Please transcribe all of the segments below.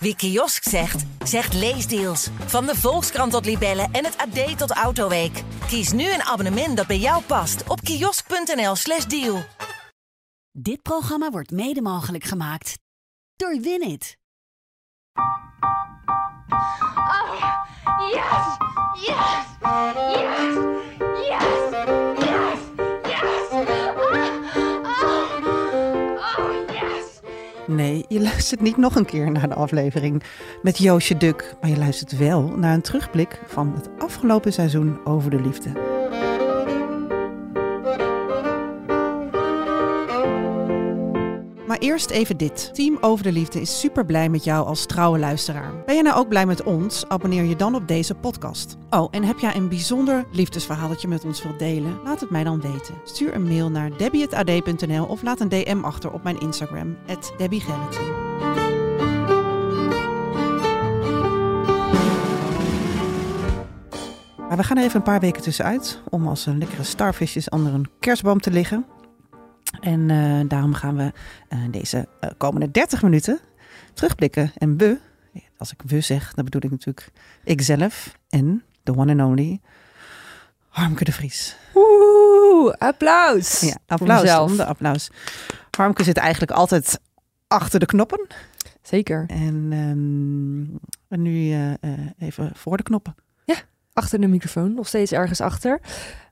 Wie kiosk zegt, zegt leesdeals. Van de Volkskrant tot Libellen en het AD tot Autoweek. Kies nu een abonnement dat bij jou past op kiosk.nl/slash deal. Dit programma wordt mede mogelijk gemaakt door Winit. Oh, yes! Yes! Yes! Yes! Nee, je luistert niet nog een keer naar de aflevering met Joosje Duk. Maar je luistert wel naar een terugblik van het afgelopen seizoen over de liefde. Maar eerst even dit. Team Over de Liefde is super blij met jou als trouwe luisteraar. Ben je nou ook blij met ons? Abonneer je dan op deze podcast. Oh, en heb jij een bijzonder liefdesverhaal dat je met ons wilt delen? Laat het mij dan weten. Stuur een mail naar debbie.ad.nl of laat een DM achter op mijn Instagram, debbiegerritsen. Maar we gaan even een paar weken tussenuit om als een lekkere starvisjes onder een kerstboom te liggen. En eh, daarom gaan we uh, deze uh, komende 30 minuten terugblikken. En we, als ik we zeg, dan bedoel ik natuurlijk ikzelf en de one and only Harmke de Vries. Oeh, applaus. Ja, applaus. De applaus. Harmke zit eigenlijk altijd achter de knoppen. Zeker. En, um, en nu even voor de knoppen. Ja, achter de microfoon, nog steeds ergens achter.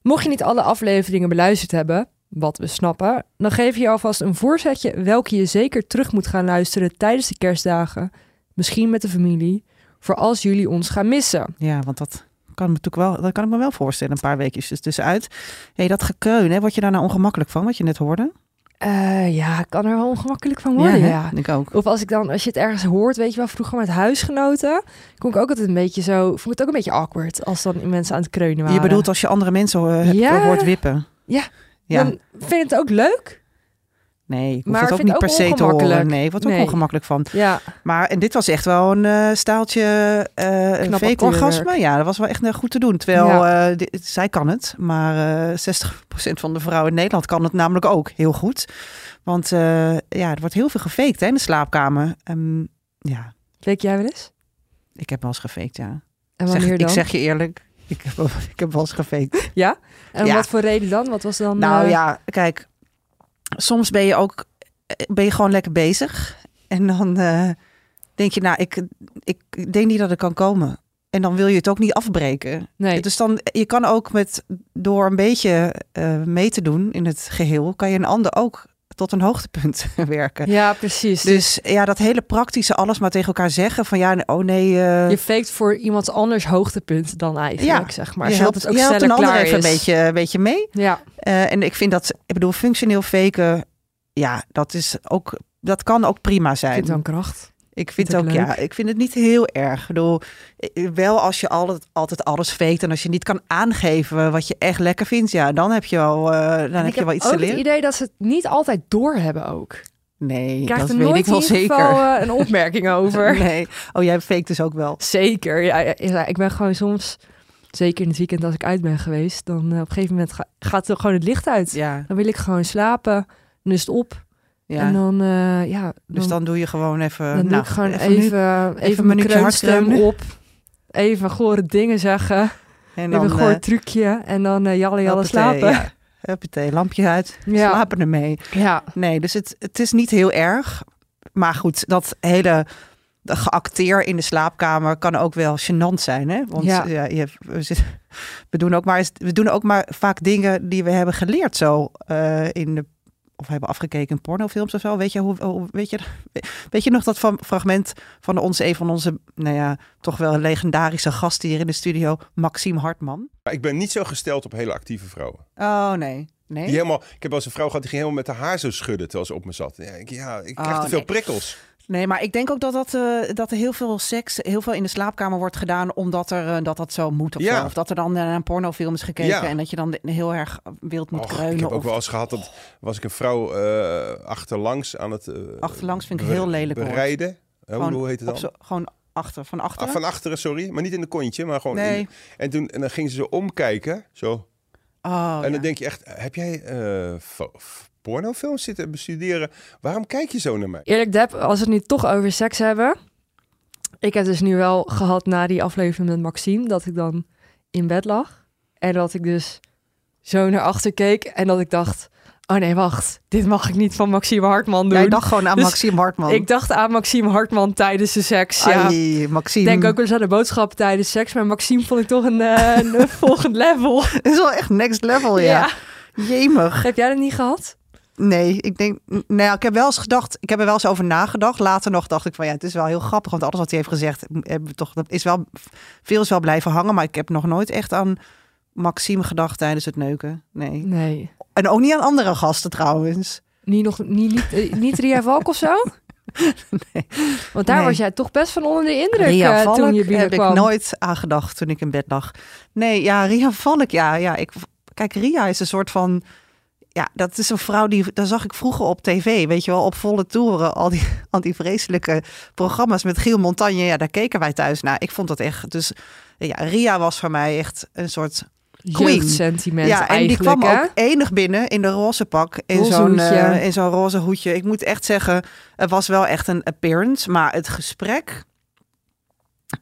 Mocht je niet alle afleveringen beluisterd hebben, wat we snappen, dan geef je alvast een voorzetje welke je zeker terug moet gaan luisteren tijdens de kerstdagen. Misschien met de familie, voor als jullie ons gaan missen. Ja, want dat kan, me natuurlijk wel, dat kan ik me wel voorstellen, een paar weekjes dus tussenuit. Hey, dat gekreun, hè, word je daar nou ongemakkelijk van, wat je net hoorde? Uh, ja, ik kan er wel ongemakkelijk van worden, ja, ja. Ik ook. Of als ik dan, als je het ergens hoort, weet je wel, vroeger met huisgenoten, kon ik ook altijd een beetje zo, vond ik het ook een beetje awkward als dan mensen aan het kreunen waren. Je bedoelt als je andere mensen uh, ja. hoort wippen? Ja, ja. Dan vind je het ook leuk. Nee, ik hoef maar het ook niet per se te horen. Nee, wat ook nee. ongemakkelijk van. Ja. Maar en dit was echt wel een uh, staaltje uh, een fake orgasme. Ja, dat was wel echt uh, goed te doen. Terwijl ja. dit, zij kan het, maar 60% van de vrouwen in Nederland kan het namelijk ook heel goed. Want ja, er wordt heel veel gefaked hè, in de slaapkamer. Um, ja. Fake jij wel eens? Ik heb wel eens gefaked, ja. En wanneer zeg, dan? Ik zeg je eerlijk, ik heb, ik heb wel eens gefaked. Ja? En ja. wat voor reden dan? Wat was dan... Nou uh... ja, kijk. Soms ben je ook... Ben je gewoon lekker bezig. En dan uh, denk je, nou, ik, ik denk niet dat ik kan komen. En dan wil je het ook niet afbreken. Nee. Dus dan, je kan ook met, door een beetje uh, mee te doen in het geheel, kan je een ander ook tot een hoogtepunt werken. Ja, precies. Dus ja, dat hele praktische alles maar tegen elkaar zeggen van ja, oh nee. Uh... Je faked voor iemand anders hoogtepunt dan eigenlijk, ja. zeg maar. Je helpt het ook je helpt een ander even een beetje, een beetje mee. Ja. Uh, en ik vind dat, ik bedoel, functioneel faken, ja, dat is ook, dat kan ook prima zijn. Ik vind dan kracht. Ik vind, het ook, ja, ik vind het niet heel erg. Ik bedoel, wel als je altijd, altijd alles faked en als je niet kan aangeven wat je echt lekker vindt, ja, dan heb je wel, uh, dan heb je wel iets te leren. Ik heb het idee dat ze het niet altijd doorhebben ook. Nee, Krijgt dat er weet nooit ik wel zeker. geval, uh, een opmerking over. nee. Oh, jij faked dus ook wel. Zeker. Ja, ja, ik ben gewoon soms, zeker in het weekend als ik uit ben geweest, dan uh, op een gegeven moment ga, gaat er gewoon het licht uit. Ja. Dan wil ik gewoon slapen, dan is het op. Ja. En dan, uh, ja. Dan, dus dan doe je gewoon even. Dan nou, doe ik gewoon even, nu, even, even, een mijn kreunstem op. Even gore dingen zeggen. En dan, even een uh, goor trucje. En dan uh, jalle jalle slapen. Ja. Huppatee, lampje uit. Ja. Slapen ermee. Ja. Nee, dus het, het is niet heel erg. Maar goed, dat hele geacteer in de slaapkamer kan ook wel gênant zijn. Hè? Want Ja. ja. je, we, zit- we, doen ook maar, we doen ook maar vaak dingen die we hebben geleerd zo eh, in de of hebben afgekeken in pornofilms of zo. Weet je, hoe, hoe- weet je, weet je nog dat van, fragment van ons, een van onze, nou ja, toch wel legendarische gasten hier in de studio, Maxime Hartman? Maar ik ben niet zo gesteld op hele actieve vrouwen. Oh nee, nee. Die helemaal, ik heb eens een vrouw gehad die ging helemaal met haar haar zo schudden terwijl ze op me zat. Ja, ik, ja, ik krijg Oh, te veel nee. prikkels. Nee, maar ik denk ook dat, dat, eh, dat er heel veel seks, heel veel in de slaapkamer wordt gedaan omdat er, eh, dat dat zo moet of Ja. zo. Of dat er dan naar een pornofilm is gekeken Ja. en dat je dan heel erg wild moet Och, kreunen. ik heb ook wel eens gehad dat was ik een vrouw eh, achterlangs aan het Achterlangs vind ik heel lelijk bereiden. Eh, hoe- Gewoon hoe heet het dan? zo- gewoon achter, van achteren. Ah, van achteren, sorry, maar niet in de kontje, maar gewoon. Nee. In, en toen en dan ging ze zo omkijken, zo. Oh, en ja. dan denk je echt, heb jij pornofilms zitten bestuderen? Waarom kijk je zo naar mij? Eerlijk, Deb, als we het nu toch over seks hebben. Ik heb dus nu wel gehad na die aflevering met Maxime dat ik dan in bed lag en dat ik dus zo naar achter keek en dat ik dacht, oh nee, wacht, dit mag ik niet van Maxime Hartman doen. Jij dacht gewoon aan Dus Maxime Hartman. Ik dacht aan Maxime Hartman tijdens de seks. Ja. Ai, Ik Maxime. denk ook wel eens aan de boodschap tijdens seks, maar Maxime vond ik toch een, eh, een volgend level. Is wel echt next level, ja. Ja. Jemig. Heb jij dat niet gehad? Nee, ik denk... Nou, ik heb wel eens gedacht... Ik heb er wel eens over nagedacht. Later nog dacht ik van ja, het is wel heel grappig. Want alles wat hij heeft gezegd, hebben we toch, dat is wel... Veel is wel blijven hangen. Maar ik heb nog nooit echt aan Maxime gedacht tijdens het neuken. Nee. Nee. En ook niet aan andere gasten trouwens. Niet, nog, niet, niet, eh, niet Ria Valk of zo? Nee. Want daar Nee. was jij toch best van onder de indruk Ria eh, Valk toen je heb ik nooit aan gedacht toen ik in bed lag. Nee, ja, Ria Valk, ja. ja ik, kijk, Ria is een soort van... Ja, dat is een vrouw die... Daar zag ik vroeger op tv, weet je wel, op volle toeren. Al die, al die vreselijke programma's met Giel Montagne. Ja, daar keken wij thuis naar. Ik vond dat echt... Dus ja, Ria was voor mij echt een soort... queen. Jeugdsentiment ja, en die kwam hè? ook enig binnen in de roze pak. In zo'n eh, in zo'n roze hoedje. Ik moet echt zeggen, het was wel echt een appearance. Maar het gesprek...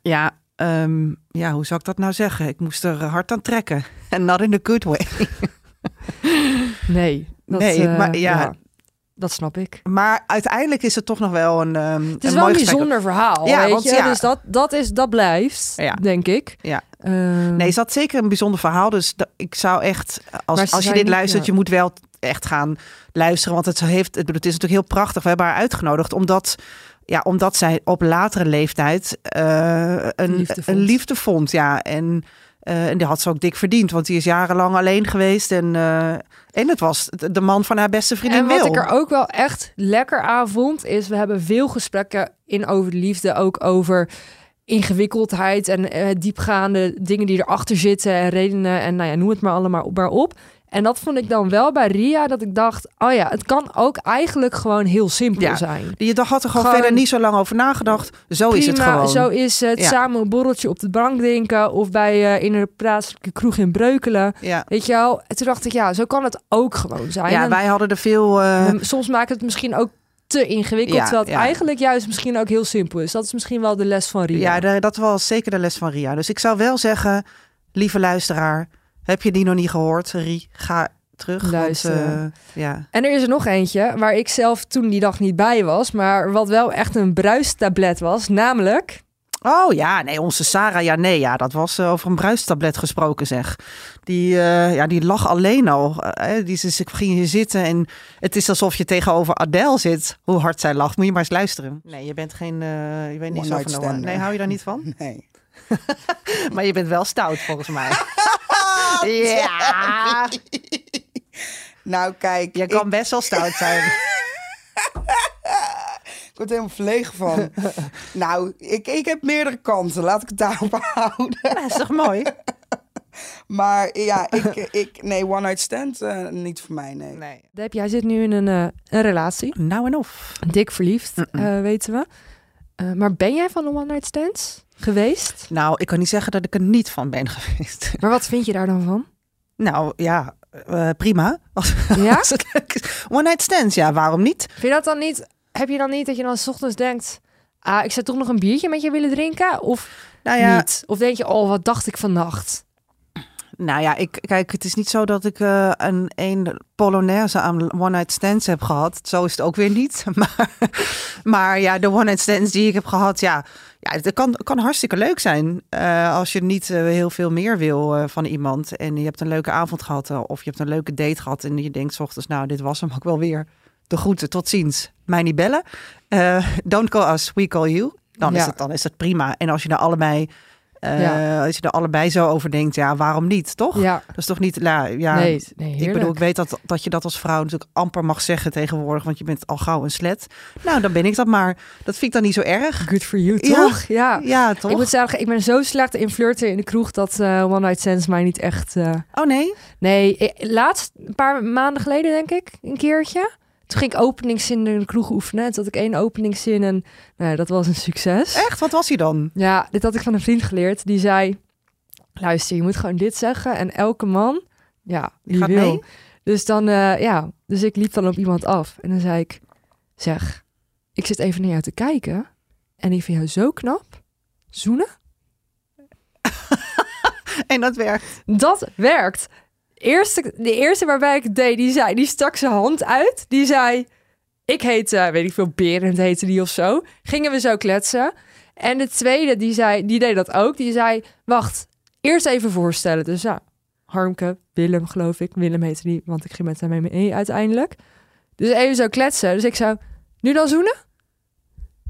Ja, ehm, ja, hoe zou ik dat nou zeggen? Ik moest er hard aan trekken. En not in a good way. Nee. Dat, Nee, eh, maar ja. Dat snap ik. Maar uiteindelijk is het toch nog wel een ehm Het is wel een bijzonder verhaal, Ja, weet want je? ja. Dus dat, dat, is, dat blijft, Ja. denk ik. Ja. Ehm, Nee, is dat zeker een bijzonder verhaal. Dus dat- ik zou echt, als, als je dit niet- luistert, je moet wel echt gaan luisteren. Want het, heeft, het, het is natuurlijk heel prachtig. We hebben haar uitgenodigd omdat, ja, omdat zij op latere leeftijd eh, een, Liefde vond. een liefde vond. Ja, en, eh, en die had ze ook dik verdiend. Want die is jarenlang alleen geweest. En, eh, en het was de man van haar beste vriendin En wat Wil. ik er ook wel echt lekker aan vond, is we hebben veel gesprekken in over de liefde, ook over ingewikkeldheid en eh, diepgaande dingen die erachter zitten en redenen en nou ja, noem het maar allemaal maar op. En dat vond ik dan wel bij Ria, dat ik dacht, oh ja, het kan ook eigenlijk gewoon heel simpel Ja, zijn. Je had er gewoon, Gewoon- verder niet zo lang over nagedacht. Zo is het gewoon. Zo is het. Ja. Samen een borreltje op de bank drinken of bij eh, in een plaatselijke kroeg in Breukelen. Ja. Weet je wel? En toen dacht ik, ja, zo kan het ook gewoon zijn. ja, En- wij hadden er veel... eh, soms maakt het misschien ook te ingewikkeld, Ja, terwijl het ja. eigenlijk juist misschien ook heel simpel is. Dat is misschien wel de les van Ria. Ja, dat was zeker de les van Ria. Dus ik zou wel zeggen, lieve luisteraar, heb je die nog niet gehoord? Rie, ga terug. want, Luisteren. eh, ja. En er is er nog eentje waar ik zelf toen die dag niet bij was, maar wat wel echt een bruistablet was, namelijk Oh ja, nee, onze Sarah, ja nee, ja, dat was eh, over een bruistablet gesproken zeg. Die, eh, ja, die lag alleen al. Eh, die ik ging hier zitten en het is alsof je tegenover Adele zit. Hoe hard zij lacht. Moet je maar eens luisteren. Nee, je bent geen, eh, je bent niet zo van Nee, hou je daar niet van? Nee. Maar je bent wel stout volgens mij. ja, Nou, kijk. je ik- kan best wel stout zijn. Ik word er helemaal verlegen van. nou, ik, ik heb meerdere kanten. Laat ik het daarop houden. Dat is toch mooi? Maar ja, ik, ik nee, one night stand eh, niet voor mij, nee. Nee. Deb, jij zit nu in een, eh, een relatie, Nou en of. dik verliefd, eh, weten we. Eh, maar ben jij van een one night stands geweest? Nou, ik kan niet zeggen dat ik er niet van ben geweest. Maar wat vind je daar dan van? Nou ja, eh, prima. Als, Ja? als het leuk is. One night stands, ja, waarom niet? Vind je dat dan niet? Heb je dan niet dat je dan 's ochtends denkt, ah, ik zou toch nog een biertje met je willen drinken? Of Nou ja, niet? Of denk je, oh, wat dacht ik vannacht? Nou ja ik, kijk, het is niet zo dat ik eh, een, een Polonaise aan one night stands heb gehad. Zo is het ook weer niet. Maar, maar ja, de one night stands die ik heb gehad, ja, ja het kan, kan hartstikke leuk zijn. Eh, als je niet eh, heel veel meer wil van iemand en je hebt een leuke avond gehad eh, of je hebt een leuke date gehad en je denkt 's ochtends, nou, dit was hem ook wel weer. De groeten, tot ziens. Mij niet bellen. Don't call us, we call you. Dan, is het, dan is het prima. En als je er allebei, eh, Ja. als je er allebei zo over denkt, ja, waarom niet, toch? Ja, Dat is toch niet, ja, ja nee, nee ik bedoel, ik weet dat, dat je dat als vrouw natuurlijk amper mag zeggen tegenwoordig, want je bent al gauw een slet. Nou, dan ben ik dat maar. Dat vind ik dan niet zo erg. Good for you, Ja. toch? Ja. Ja, toch? Ik moet zeggen, ik ben zo slecht in flirten in de kroeg dat eh, One Night Stands mij niet echt... eh, Oh nee? Nee, laatst, een paar maanden geleden denk ik, een keertje. Toen ging ik openingszin in de kroeg oefenen. En toen had ik één openingszin en nou, dat was een succes. Echt? Wat was hij dan? Ja, dit had ik van een vriend geleerd. Die zei, luister, je moet gewoon dit zeggen. En elke man, ja, die gaat wil. mee? Dus dan, eh, ja, dus ik liep dan op iemand af. En dan zei ik, zeg, ik zit even naar jou te kijken. En ik vind jou zo knap. zoenen? En dat werkt. Dat werkt. Eerste, de eerste waarbij ik het deed, die zei, die stak zijn hand uit. Die zei, ik heet, eh, weet ik veel, Berend heette die of zo. Gingen we zo kletsen. En de tweede, die zei, die deed dat ook. Die zei, wacht, eerst even voorstellen. Dus ja, Harmke, Willem geloof ik. Willem heette die, want ik ging met hem mee uiteindelijk. Dus even zo kletsen. Dus ik zou, nu dan zoenen?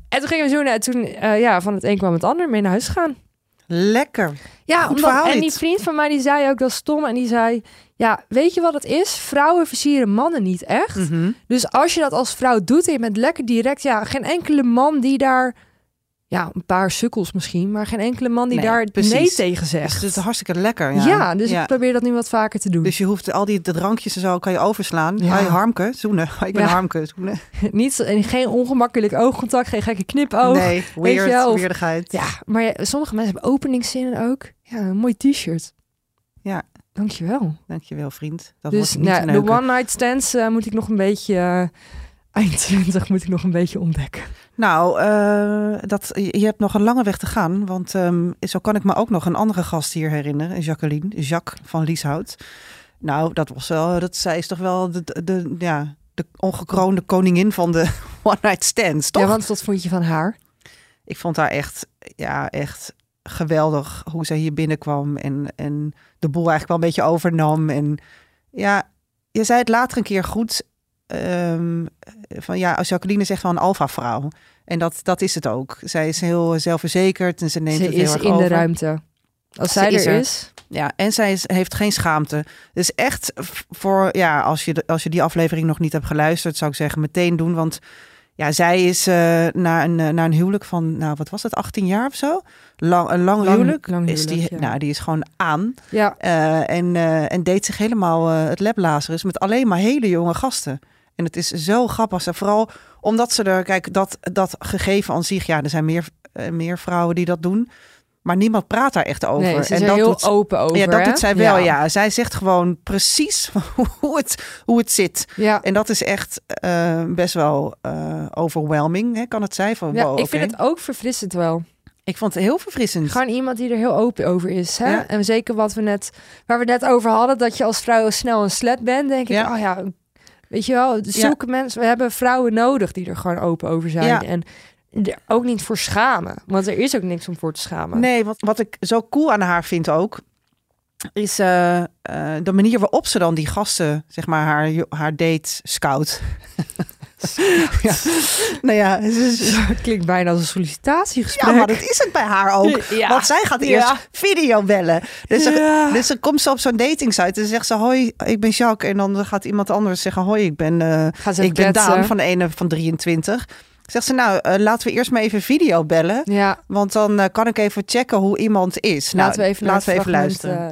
En toen gingen we zoenen. En toen, eh, ja, van het een kwam het ander mee naar huis gaan. Lekker. Ja, Goed omdat, en die vriend van mij die zei ook dat is stom. En die zei, ja, weet je wat het is? Vrouwen versieren mannen niet echt. Mhm. Dus als je dat als vrouw doet en je bent lekker direct, ja, geen enkele man die daar, ja, een paar sukkels misschien, maar geen enkele man die Nee, daar precies. nee tegen Dus zegt. het is hartstikke lekker. Ja, ja. dus ik probeer dat nu wat vaker te doen. Dus je hoeft al die de drankjes en zo kan je overslaan. Ja. Harmke, zoenen. Ik ben. Harmke, zoenen. niet, en geen ongemakkelijk oogcontact, geen gekke knipoog. nee, weet je weird, of- weirdigheid. Ja, maar sommige mensen hebben openingszinnen ook. Ja, een mooi t-shirt. Ja. Dankjewel. Dankjewel vriend. Dat dus wordt niet nou, de one night stands eh, moet ik nog een beetje... eh, eind 20 moet ik nog een beetje ontdekken. Nou, eh, dat, je hebt nog een lange weg te gaan. Want ehm, zo kan ik me ook nog een andere gast hier herinneren. Jacqueline, Jacques van Lieshout. Nou, dat was wel, dat, zij is toch wel de, de, de- ja, de ongekroonde koningin van de one night stands, toch? Ja, want wat vond je van haar? Ik vond haar echt, ja, echt geweldig hoe zij hier binnenkwam en, en de boel eigenlijk wel een beetje overnam. En ja, je zei het later een keer goed. Ehm, van ja, Jacqueline zegt van een alfa-vrouw. En dat, dat is het ook. Zij is heel zelfverzekerd en ze neemt Ze het heel is erg in de over. ruimte. Als Ze zij is er is, Ja, en zij is, heeft geen schaamte. Dus echt voor, ja, als je, als je die aflevering nog niet hebt geluisterd, zou ik zeggen meteen doen. Want ja, zij is eh na, een, eh, na een huwelijk van, nou wat was het, 18 jaar of zo? Lang, een lang, Lang- huwelijk. lang is die, huwelijk, ja. nou, die is gewoon aan. ja, Eh, en, en deed zich helemaal het lablazerus met alleen maar hele jonge gasten. En het is zo grappig. Vooral omdat ze er, kijk, dat, dat gegeven aan zich, ja, er zijn meer, eh, meer vrouwen die dat doen. Maar niemand praat daar echt over. nee, ze is en dat heel doet, open over. ja, dat hè? doet zij wel, ja. Zij zegt gewoon precies hoe het, hoe het zit. Ja, En dat is echt eh, best wel eh, overwhelming, hè, kan het zijn. Van, ja wow, ik vind het ook verfrissend wel. ik vond het heel verfrissend. Gewoon iemand die er heel open over is. Hè? Ja. En zeker wat we net, waar we net over hadden, dat je als vrouw snel een slet bent, denk ik, Ja. oh ja, weet je wel, zulke mensen, we hebben vrouwen nodig die er gewoon open over zijn. Ja. En er ook niet voor schamen. Want er is ook niks om voor te schamen. Nee, wat, wat ik zo cool aan haar vind ook, is eh, eh, de manier waarop ze dan die gasten, zeg maar, haar, haar date scout. ja. Nou ja, is- Het klinkt bijna als een sollicitatiegesprek. ja, maar dat is het bij haar ook. Ja. Want zij gaat eerst Ja. video bellen. Dus, ze, dus dan komt ze op zo'n datingsite en zegt ze: Hoi, ik ben Jacques. En dan gaat iemand anders zeggen: Hoi, ik ben, eh, ik ben. Daan van de ene van 23. Zegt ze: Nou, eh, laten we eerst maar even video bellen. Ja, Want dan eh, kan ik even checken hoe iemand is. Nou, laten we even, laten we even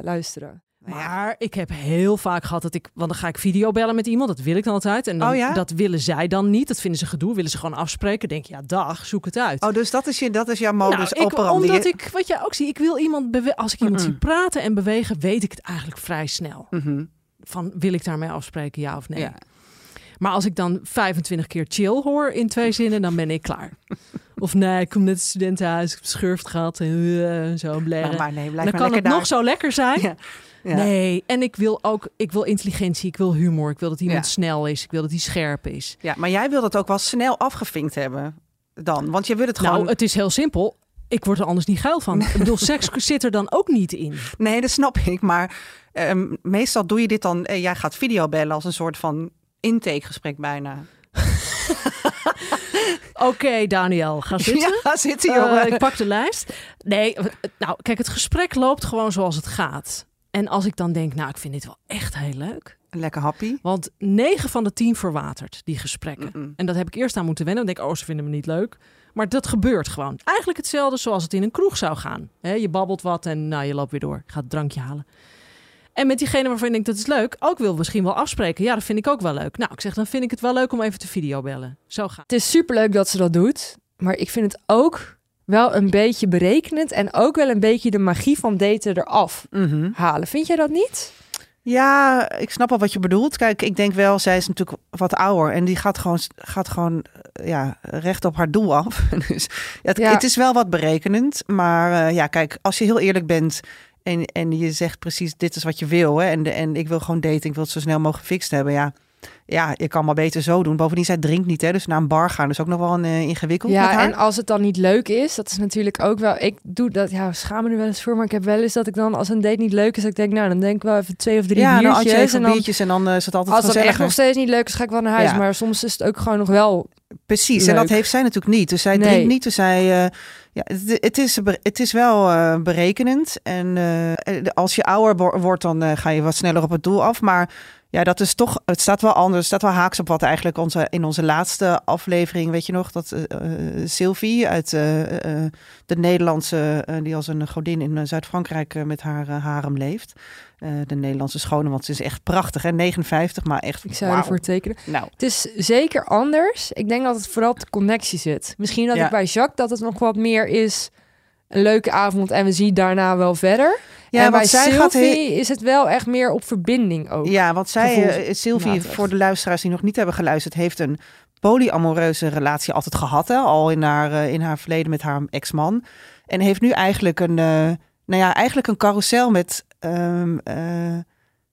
luisteren. Maar ik heb heel vaak gehad dat ik, want dan ga ik videobellen met iemand, dat wil ik dan altijd. En dan, Oh ja? dat willen zij dan niet, dat vinden ze gedoe, willen ze gewoon afspreken. Denk je, ja, dag, zoek het uit. Oh, dus dat is, je, dat is jouw modus nou, ik, operandi. omdat ik, wat jij ook ziet, ik wil iemand, als ik iemand zie praten en bewegen, weet ik het eigenlijk vrij snel. Mhm. Van, wil ik daarmee afspreken, ja of nee? Ja. Maar als ik dan 25 keer chill hoor in twee zinnen, dan ben ik klaar. Of nee, ik kom net het studentenhuis, ik heb schurft gehad en eh, zo blaren. Nou, maar nee, blijf dan maar kan het daar. nog zo lekker zijn. Ja. Ja. Nee, en ik wil ook, ik wil intelligentie, ik wil humor, ik wil dat iemand Ja. snel is, ik wil dat hij scherp is. ja, maar jij wil dat ook wel snel afgevinkt hebben dan. Want je wil het gewoon... Nou, het is heel simpel. Ik word er anders niet geil van. Ik bedoel, seks zit er dan ook niet in. Nee, dat snap ik. Maar ehm, meestal doe je dit dan... eh, jij gaat videobellen als een soort van intakegesprek bijna. Oké, Daniel, ga zitten. Ja, zit hier, Eh, jongen. ik pak de lijst. Nee, nou, kijk, het gesprek loopt gewoon zoals het gaat. En als ik dan denk, nou, ik vind dit wel echt heel leuk. Lekker happy. Want 9 van de 10 verwatert, die gesprekken. En dat heb ik eerst aan moeten wennen. Dan denk ik, oh, ze vinden me niet leuk. Maar dat gebeurt gewoon. Eigenlijk hetzelfde zoals het in een kroeg zou gaan. Hè, je babbelt wat en nou, je loopt weer door. Je gaat het drankje halen. En met diegene waarvan je denkt dat is leuk, ook wil misschien wel afspreken. Ja, dat vind ik ook wel leuk. Nou, ik zeg, dan vind ik het wel leuk om even te videobellen. Zo gaat Het is superleuk dat ze dat doet. Maar ik vind het ook wel een beetje berekenend. En ook wel een beetje de magie van daten eraf Mhm. halen. Vind jij dat niet? Ja, ik snap al wat je bedoelt. Kijk, ik denk wel, zij is natuurlijk wat ouder en die gaat gewoon, gaat gewoon eh, ja, recht op haar doel af. dus ja, het, Ja. het is wel wat berekenend. Maar eh, ja, kijk, als je heel eerlijk bent en, en je zegt precies dit is wat je wil. Hè, en, de, en ik wil gewoon daten, ik wil het zo snel mogelijk gefixt hebben. Ja, ja, je kan maar beter zo doen. Bovendien, zij drinkt niet, hè, dus naar een bar gaan is ook nog wel een eh, ingewikkeld Ja, en als het dan niet leuk is, dat is natuurlijk ook wel. Ik doe dat, ja, schaam me er wel eens voor, maar ik heb wel eens dat ik dan als een date niet leuk is, dat ik denk, nou, dan denk ik wel even twee of drie ja, biertjes. even en dan, biertjes en dan eh, is het altijd als dat echt nog steeds niet leuk is, ga ik wel naar huis. Ja. Maar soms is het ook gewoon nog wel. Precies, en dat heeft zij natuurlijk niet. Dus zij Nee. drinkt niet. Dus zij, eh, ja, het, is, het is wel eh, berekenend. En eh, als je ouder wo- wordt, dan eh, ga je wat sneller op het doel af. Maar ja, dat is toch, het staat wel anders. Het staat wel haaks op wat eigenlijk onze, in onze laatste aflevering, weet je nog, dat eh, eh, Sylvie uit eh, eh, de Nederlandse, eh, die als een godin in eh, Zuid-Frankrijk eh, met haar eh, harem leeft. Eh, de Nederlandse schone, want ze is echt prachtig, hè? 59, maar echt. Ik zou wauw. ervoor tekenen. Nou, Het is zeker anders. Ik denk dat het vooral op de connectie zit. Misschien dat Ja. ik bij Jacques dat het nog wat meer is. Een leuke avond en we zien daarna wel verder. ja, en bij zij Sylvie gaat is het wel echt meer op verbinding ook. Ja, want zij, eh, Sylvie, voor de luisteraars die nog niet hebben geluisterd, heeft een polyamoreuze relatie altijd gehad. Hè? Al in haar, eh, in haar verleden met haar ex-man. En heeft nu eigenlijk een, eh, nou ja, eigenlijk een carousel met, ehm, eh,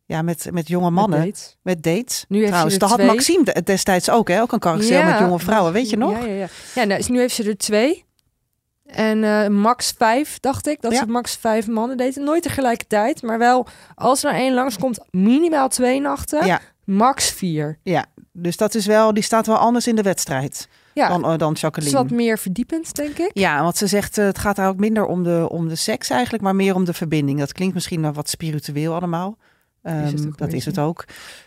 ja, met, met jonge Met mannen. dates. Met dates. Nu heeft Trouwens, ze dat had. Maxime de- destijds ook, hè? Ook een carousel met jonge vrouwen, weet je nog? Ja, ja, ja. ja nou, nu heeft ze er twee. En eh, max vijf, dacht ik. Dat Ja. ze max vijf mannen daten. Nooit tegelijkertijd. Maar wel, als er één langskomt, minimaal twee nachten. Ja. Max vier. Dus dat is wel, die staat wel anders in de wedstrijd Ja, dan, eh, dan het is Jacqueline. wat meer verdiepend, denk ik. Ja, want ze zegt eh, het gaat daar ook minder om de, om de seks eigenlijk, maar meer om de verbinding. Dat klinkt misschien wel wat spiritueel allemaal. Is Ehm, dat is het ook.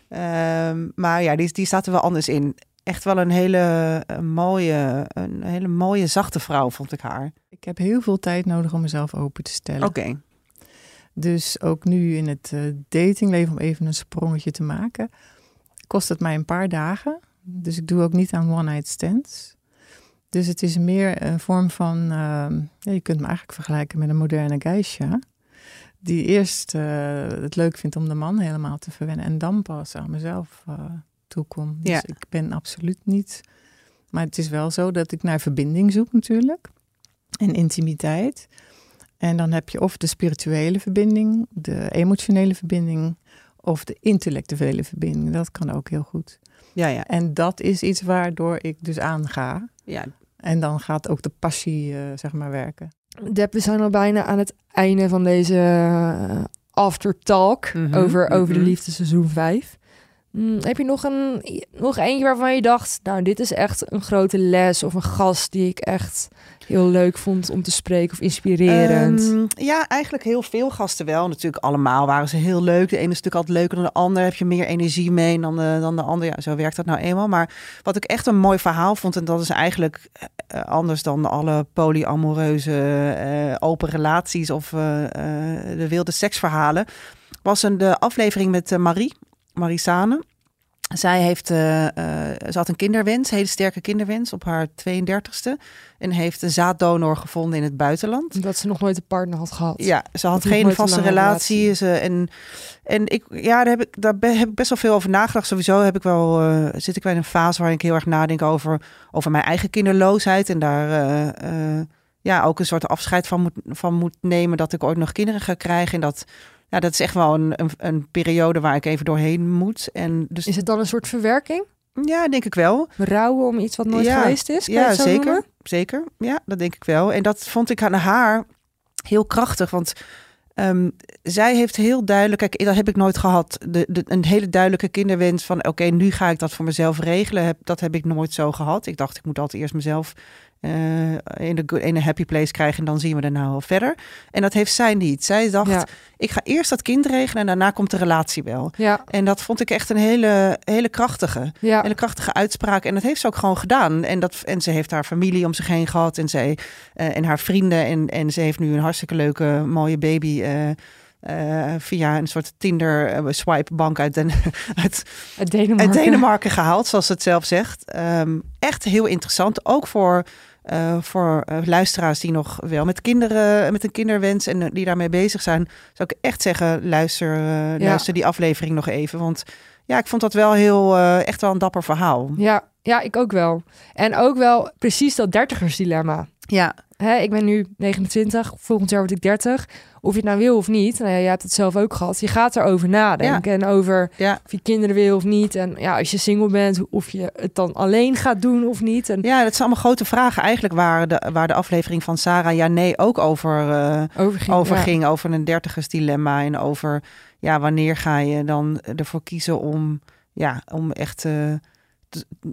Ehm, maar ja, die, die staat er wel anders in. Echt wel een hele mooie, een hele mooie zachte vrouw, vond ik haar. Ik heb heel veel tijd nodig om mezelf open te stellen. Oké. Dus ook nu in het eh, datingleven, om even een sprongetje te maken, kost het mij een paar dagen. Dus ik doe ook niet aan one-night stands. Dus het is meer een vorm van, ehm, ja, je kunt me eigenlijk vergelijken met een moderne geisha. Die eerst eh, het leuk vindt om de man helemaal te verwennen en dan pas aan mezelf eh toekom. Dus Ja. ik ben absoluut niet. Maar het is wel zo dat ik naar verbinding zoek natuurlijk. En intimiteit. En dan heb je of de spirituele verbinding, de emotionele verbinding of de intellectuele verbinding. Dat kan ook heel goed. Ja, ja. En dat is iets waardoor ik dus aanga. ja. En dan gaat ook de passie, eh, zeg maar, werken. Deb, we zijn al bijna aan het einde van deze eh, aftertalk Mhm, over, over de mhm. liefde seizoen 5. Mm, heb je nog, een, nog eentje waarvan je dacht, nou dit is echt een grote les of een gast die ik echt heel leuk vond om te spreken of inspirerend? Ehm, ja, eigenlijk heel veel gasten wel. Natuurlijk allemaal waren ze heel leuk. De ene is natuurlijk altijd leuker dan de ander. Heb je meer energie mee dan de, dan de ander. Ja, zo werkt dat nou eenmaal. Maar wat ik echt een mooi verhaal vond... en dat is eigenlijk eh, anders dan alle polyamoreuze eh, open relaties... of eh, eh, de wilde seksverhalen... was een, de aflevering met eh, Marie, Marie Sane... Zij heeft, eh, eh, ze had een kinderwens, een hele sterke kinderwens op haar 32e. En heeft een zaaddonor gevonden in het buitenland. Dat ze nog nooit een partner had gehad. Ja, ze had geen vaste relatie. relatie. Ze, en en ik, ja, daar, heb ik, daar heb ik best wel veel over nagedacht. Sowieso heb ik wel, eh, zit ik wel in een fase waarin ik heel erg nadenk over, over mijn eigen kinderloosheid. En daar ja, ook een soort afscheid van moet, van moet nemen dat ik ooit nog kinderen ga krijgen. En dat, ja, dat is echt wel een, een, een periode waar ik even doorheen moet. En dus Is het dan een soort verwerking? ja, denk ik wel. Rouwen om iets wat nooit Ja, geweest is? Ja, zeker. noemen? Zeker. Ja, dat denk ik wel. En dat vond ik aan haar heel krachtig. Want ehm, zij heeft heel duidelijk, kijk, dat heb ik nooit gehad. De, de, een hele duidelijke kinderwens van oké, nu ga ik dat voor mezelf regelen. Heb, dat heb ik nooit zo gehad. Ik dacht, ik moet altijd eerst mezelf eh, in, de, good- in een happy place krijgen en dan zien we er nou wel verder. En dat heeft zij niet. Zij dacht, Ja. ik ga eerst dat kind regelen en daarna komt de relatie wel. Ja, En dat vond ik echt een hele, hele krachtige ja. hele krachtige uitspraak. En dat heeft ze ook gewoon gedaan. En, dat, en ze heeft haar familie om zich heen gehad. En, zij, eh, en haar vrienden. En, en ze heeft nu een hartstikke leuke, mooie baby. eh, via een soort Tinder swipe bank uit, Den, uit, Uit Denemarken. uit Denemarken gehaald, zoals ze het zelf zegt. Ehm, echt heel interessant. Ook voor eh, voor eh, luisteraars die nog wel met kinderen, met een kinderwens en die daarmee bezig zijn, zou ik echt zeggen, luister, eh, luister die aflevering nog even. Want ja, ik vond dat wel heel, echt wel een dapper verhaal. Ja, ja, ik ook wel. En ook wel precies dat dertigersdilemma. Ja, Hè, ik ben nu 29, volgend jaar word ik 30. Of je het nou wil of niet, nou ja, jij hebt het zelf ook gehad. Je gaat erover nadenken en over ja. of je kinderen wil of niet. En ja, als je single bent, of je het dan alleen gaat doen of niet. En Ja, dat zijn allemaal grote vragen eigenlijk waar de, waar de aflevering van Sarah ja nee ook over, eh, over ging. over ja. ging. Over een dertigersdilemma en over ja, wanneer ga je dan ervoor kiezen om, ja, om echt eh,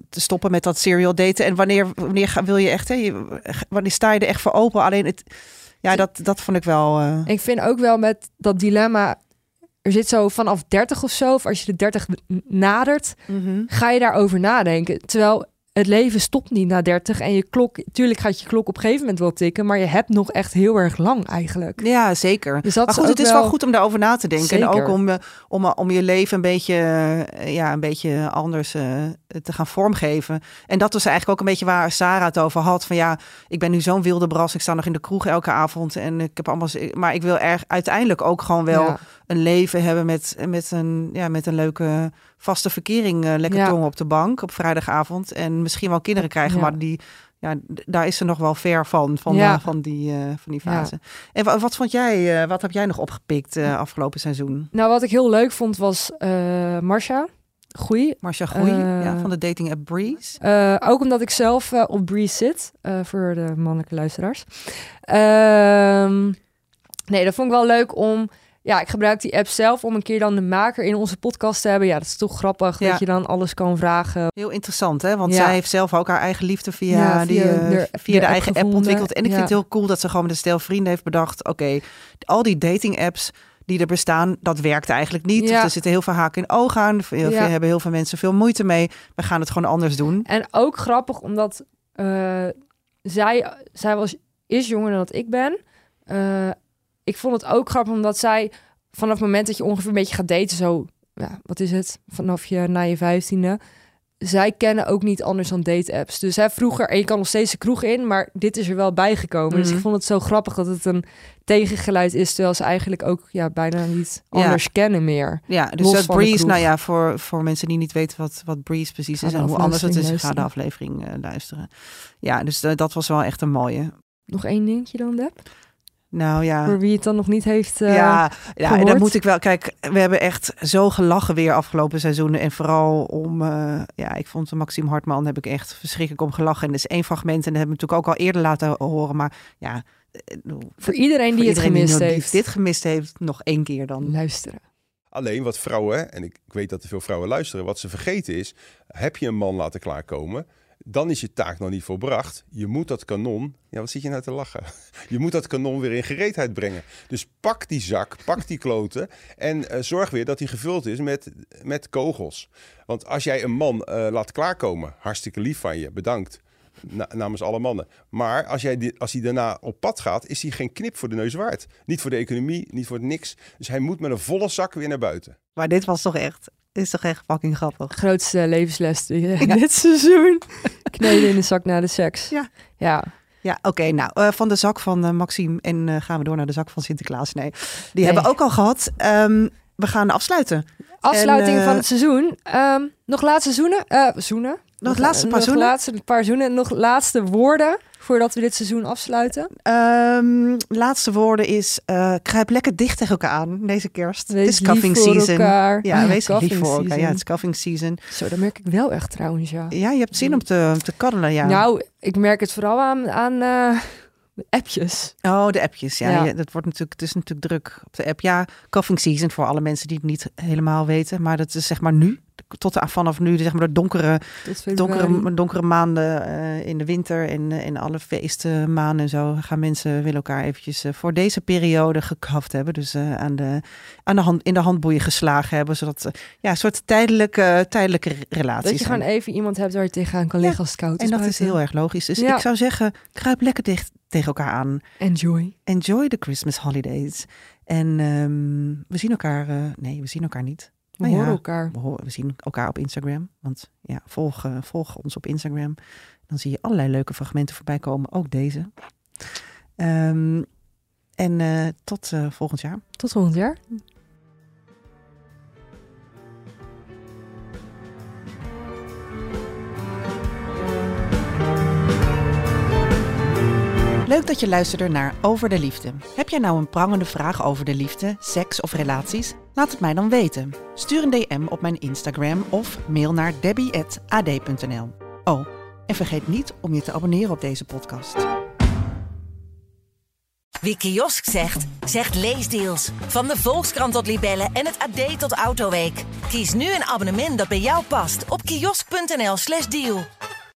te, stoppen met dat serial daten. En wanneer, wanneer ga, wil je echt, hè, wanneer sta je er echt voor open? Alleen het, ja, dat, dat vond ik wel... eh, Ik vind ook wel met dat dilemma, er zit zo vanaf 30 of zo, of als je de 30 nadert, mhm. ga je daarover nadenken. Terwijl het leven stopt niet na 30 en je klok, tuurlijk gaat je klok op een gegeven moment wel tikken, maar je hebt nog echt heel erg lang eigenlijk. Ja, zeker. Dus dat maar is goed, ook het is wel goed om daarover na te denken. En ook om, eh, om, om je leven een beetje, eh, ja, een beetje anders eh, te gaan vormgeven. En dat was eigenlijk ook een beetje waar Sarah het over had. Van ja, ik ben nu zo'n wilde bras. Ik sta nog in de kroeg elke avond. En ik heb allemaal. Maar ik wil erg uiteindelijk ook gewoon wel Ja. Een leven hebben met, met, een, ja, met een leuke vaste verkering. eh, lekker Ja. tongen op de bank op vrijdagavond. En misschien wel kinderen krijgen. Ja. Maar die. Ja, daar is ze nog wel ver van, van, Ja. eh, van, die, eh, van die fase. En wa- wat vond jij, wat heb jij nog opgepikt afgelopen seizoen? Nou, wat ik heel leuk vond was Marsha. Goeie. Marcia Groei Eh, ja, van de dating app Breeze. Ook omdat ik zelf op Breeze zit, voor de mannelijke luisteraars. Ehm, nee, dat vond ik wel leuk om... Ja, ik gebruik die app zelf om een keer dan de maker in onze podcast te hebben. Ja, dat is toch grappig Ja. dat je dan alles kan vragen. Heel interessant, hè? Want Ja. zij heeft zelf ook haar eigen liefde via, Ja, die, eh, de- via de eigen app ontwikkeld. En ik vind het heel cool dat ze gewoon met een stel vrienden heeft bedacht... oké, al die dating apps die er bestaan, dat werkt eigenlijk niet. Of er zitten heel veel haken in ogen aan. Heel veel, hebben heel veel mensen veel moeite mee. We gaan het gewoon anders doen. En ook grappig omdat eh, zij, zij was, is jonger dan dat ik ben. Eh, ik vond het ook grappig omdat zij vanaf het moment dat je ongeveer een beetje gaat daten, zo, ja, wat is het, vanaf je na je vijftiende, zij kennen ook niet anders dan date-apps. Dus hè, vroeger, en je kan nog steeds de kroeg in, maar dit is er wel bijgekomen. Dus Mhm. ik vond het zo grappig dat het een tegengeluid is, terwijl ze eigenlijk ook ja, bijna niet Ja. anders kennen meer. Ja, dus dat Breeze, nou ja, voor, voor mensen die niet weten wat, wat Breeze precies is en hoe anders het is, ga de aflevering eh, luisteren. Ja, dus eh, dat was wel echt een mooie. Nog één dingetje dan, Deb? Nou ja. Voor wie het dan nog niet heeft eh, ja, ja en dan moet ik wel. Kijk, we hebben echt zo gelachen weer afgelopen seizoenen. En vooral om. eh, ja, ik vond Maxime Hartman heb ik echt verschrikkelijk om gelachen. En dat is één fragment. En dat hebben we natuurlijk ook al eerder laten horen. Maar ja. eh, Voor iedereen die voor het gemist die heeft. dit gemist heeft, nog één keer dan. Luisteren. Alleen wat vrouwen, en ik, ik weet dat er veel vrouwen luisteren, wat ze vergeten is, heb je een man laten klaarkomen, dan is je taak nog niet volbracht. Je moet dat kanon, ja wat zit je nou te lachen? Je moet dat kanon weer in gereedheid brengen. Dus pak die zak, pak die kloten en eh, zorg weer dat die gevuld is met, met kogels. Want als jij een man eh, laat klaarkomen, hartstikke lief van je, bedankt. Na- namens alle mannen. Maar als, jij als hij daarna op pad gaat, is hij geen knip voor de neus waard. Niet voor de economie, niet voor niks. Dus hij moet met een volle zak weer naar buiten. Maar dit was toch echt. Is toch echt fucking grappig. Grootste levensles die, eh, dit seizoen. Kneden in de zak na de seks. Ja. Ja. Ja, oké. nou, eh, van de zak van eh, Maxime en eh, gaan we door naar de zak van Sinterklaas. Nee, die Nee. hebben we ook al gehad. Ehm, we gaan afsluiten. Afsluiting En, van het seizoen. Ehm, nog laatste zoenen? Zoenen? Nog het laatste paar nog zoenen? laatste paar zoenen. Nog laatste woorden voordat we dit seizoen afsluiten. Ehm, laatste woorden is, eh, kruip lekker dicht tegen elkaar aan deze kerst. Wees het is cuffing voor season. elkaar. Ja, Oh wees lief voor elkaar. Ja, het is cuffing season. Zo, dat merk ik wel echt trouwens, ja. Ja, je hebt zin om te, te ja. Nou, ik merk het vooral aan, aan eh, appjes. Oh, de appjes. Ja, Ja. Ja, dat wordt natuurlijk, het is natuurlijk druk op de app. Ja, cuffing season voor alle mensen die het niet helemaal weten. Maar dat is zeg maar nu, tot aan vanaf nu, zeg maar de donkere, donkere, donkere maanden eh, in de winter en, eh, en alle feestmaanden en zo gaan mensen willen elkaar eventjes eh, voor deze periode gekaft hebben. Dus aan de, aan de hand, in de handboeien geslagen hebben, zodat ja, een soort tijdelijke, tijdelijke relaties Dat je gewoon even iemand hebt waar je tegenaan kan liggen als het koud is. En dat is heel erg logisch. Dus Ja. ik zou zeggen, kruip lekker dicht tegen elkaar aan. Enjoy. Enjoy the Christmas holidays. En ehm, we zien elkaar, nee, we zien elkaar niet. We Nou ja, horen elkaar. We, horen- we zien elkaar op Instagram. Want ja, volg, eh, volg ons op Instagram. Dan zie je allerlei leuke fragmenten voorbij komen. Ook deze. Ehm, en eh, tot eh, volgend jaar. Tot volgend jaar. Leuk dat je luisterde naar Over de Liefde. Heb jij nou een prangende vraag over de liefde, seks of relaties? Laat het mij dan weten. Stuur een DM op mijn Instagram of mail naar debbie.ad.nl. Oh, en vergeet niet om je te abonneren op deze podcast. Wie kiosk zegt, zegt leesdeals. Van de Volkskrant tot Libellen en het AD tot Autoweek. Kies nu een abonnement dat bij jou past op kiosk.nl/slash deal.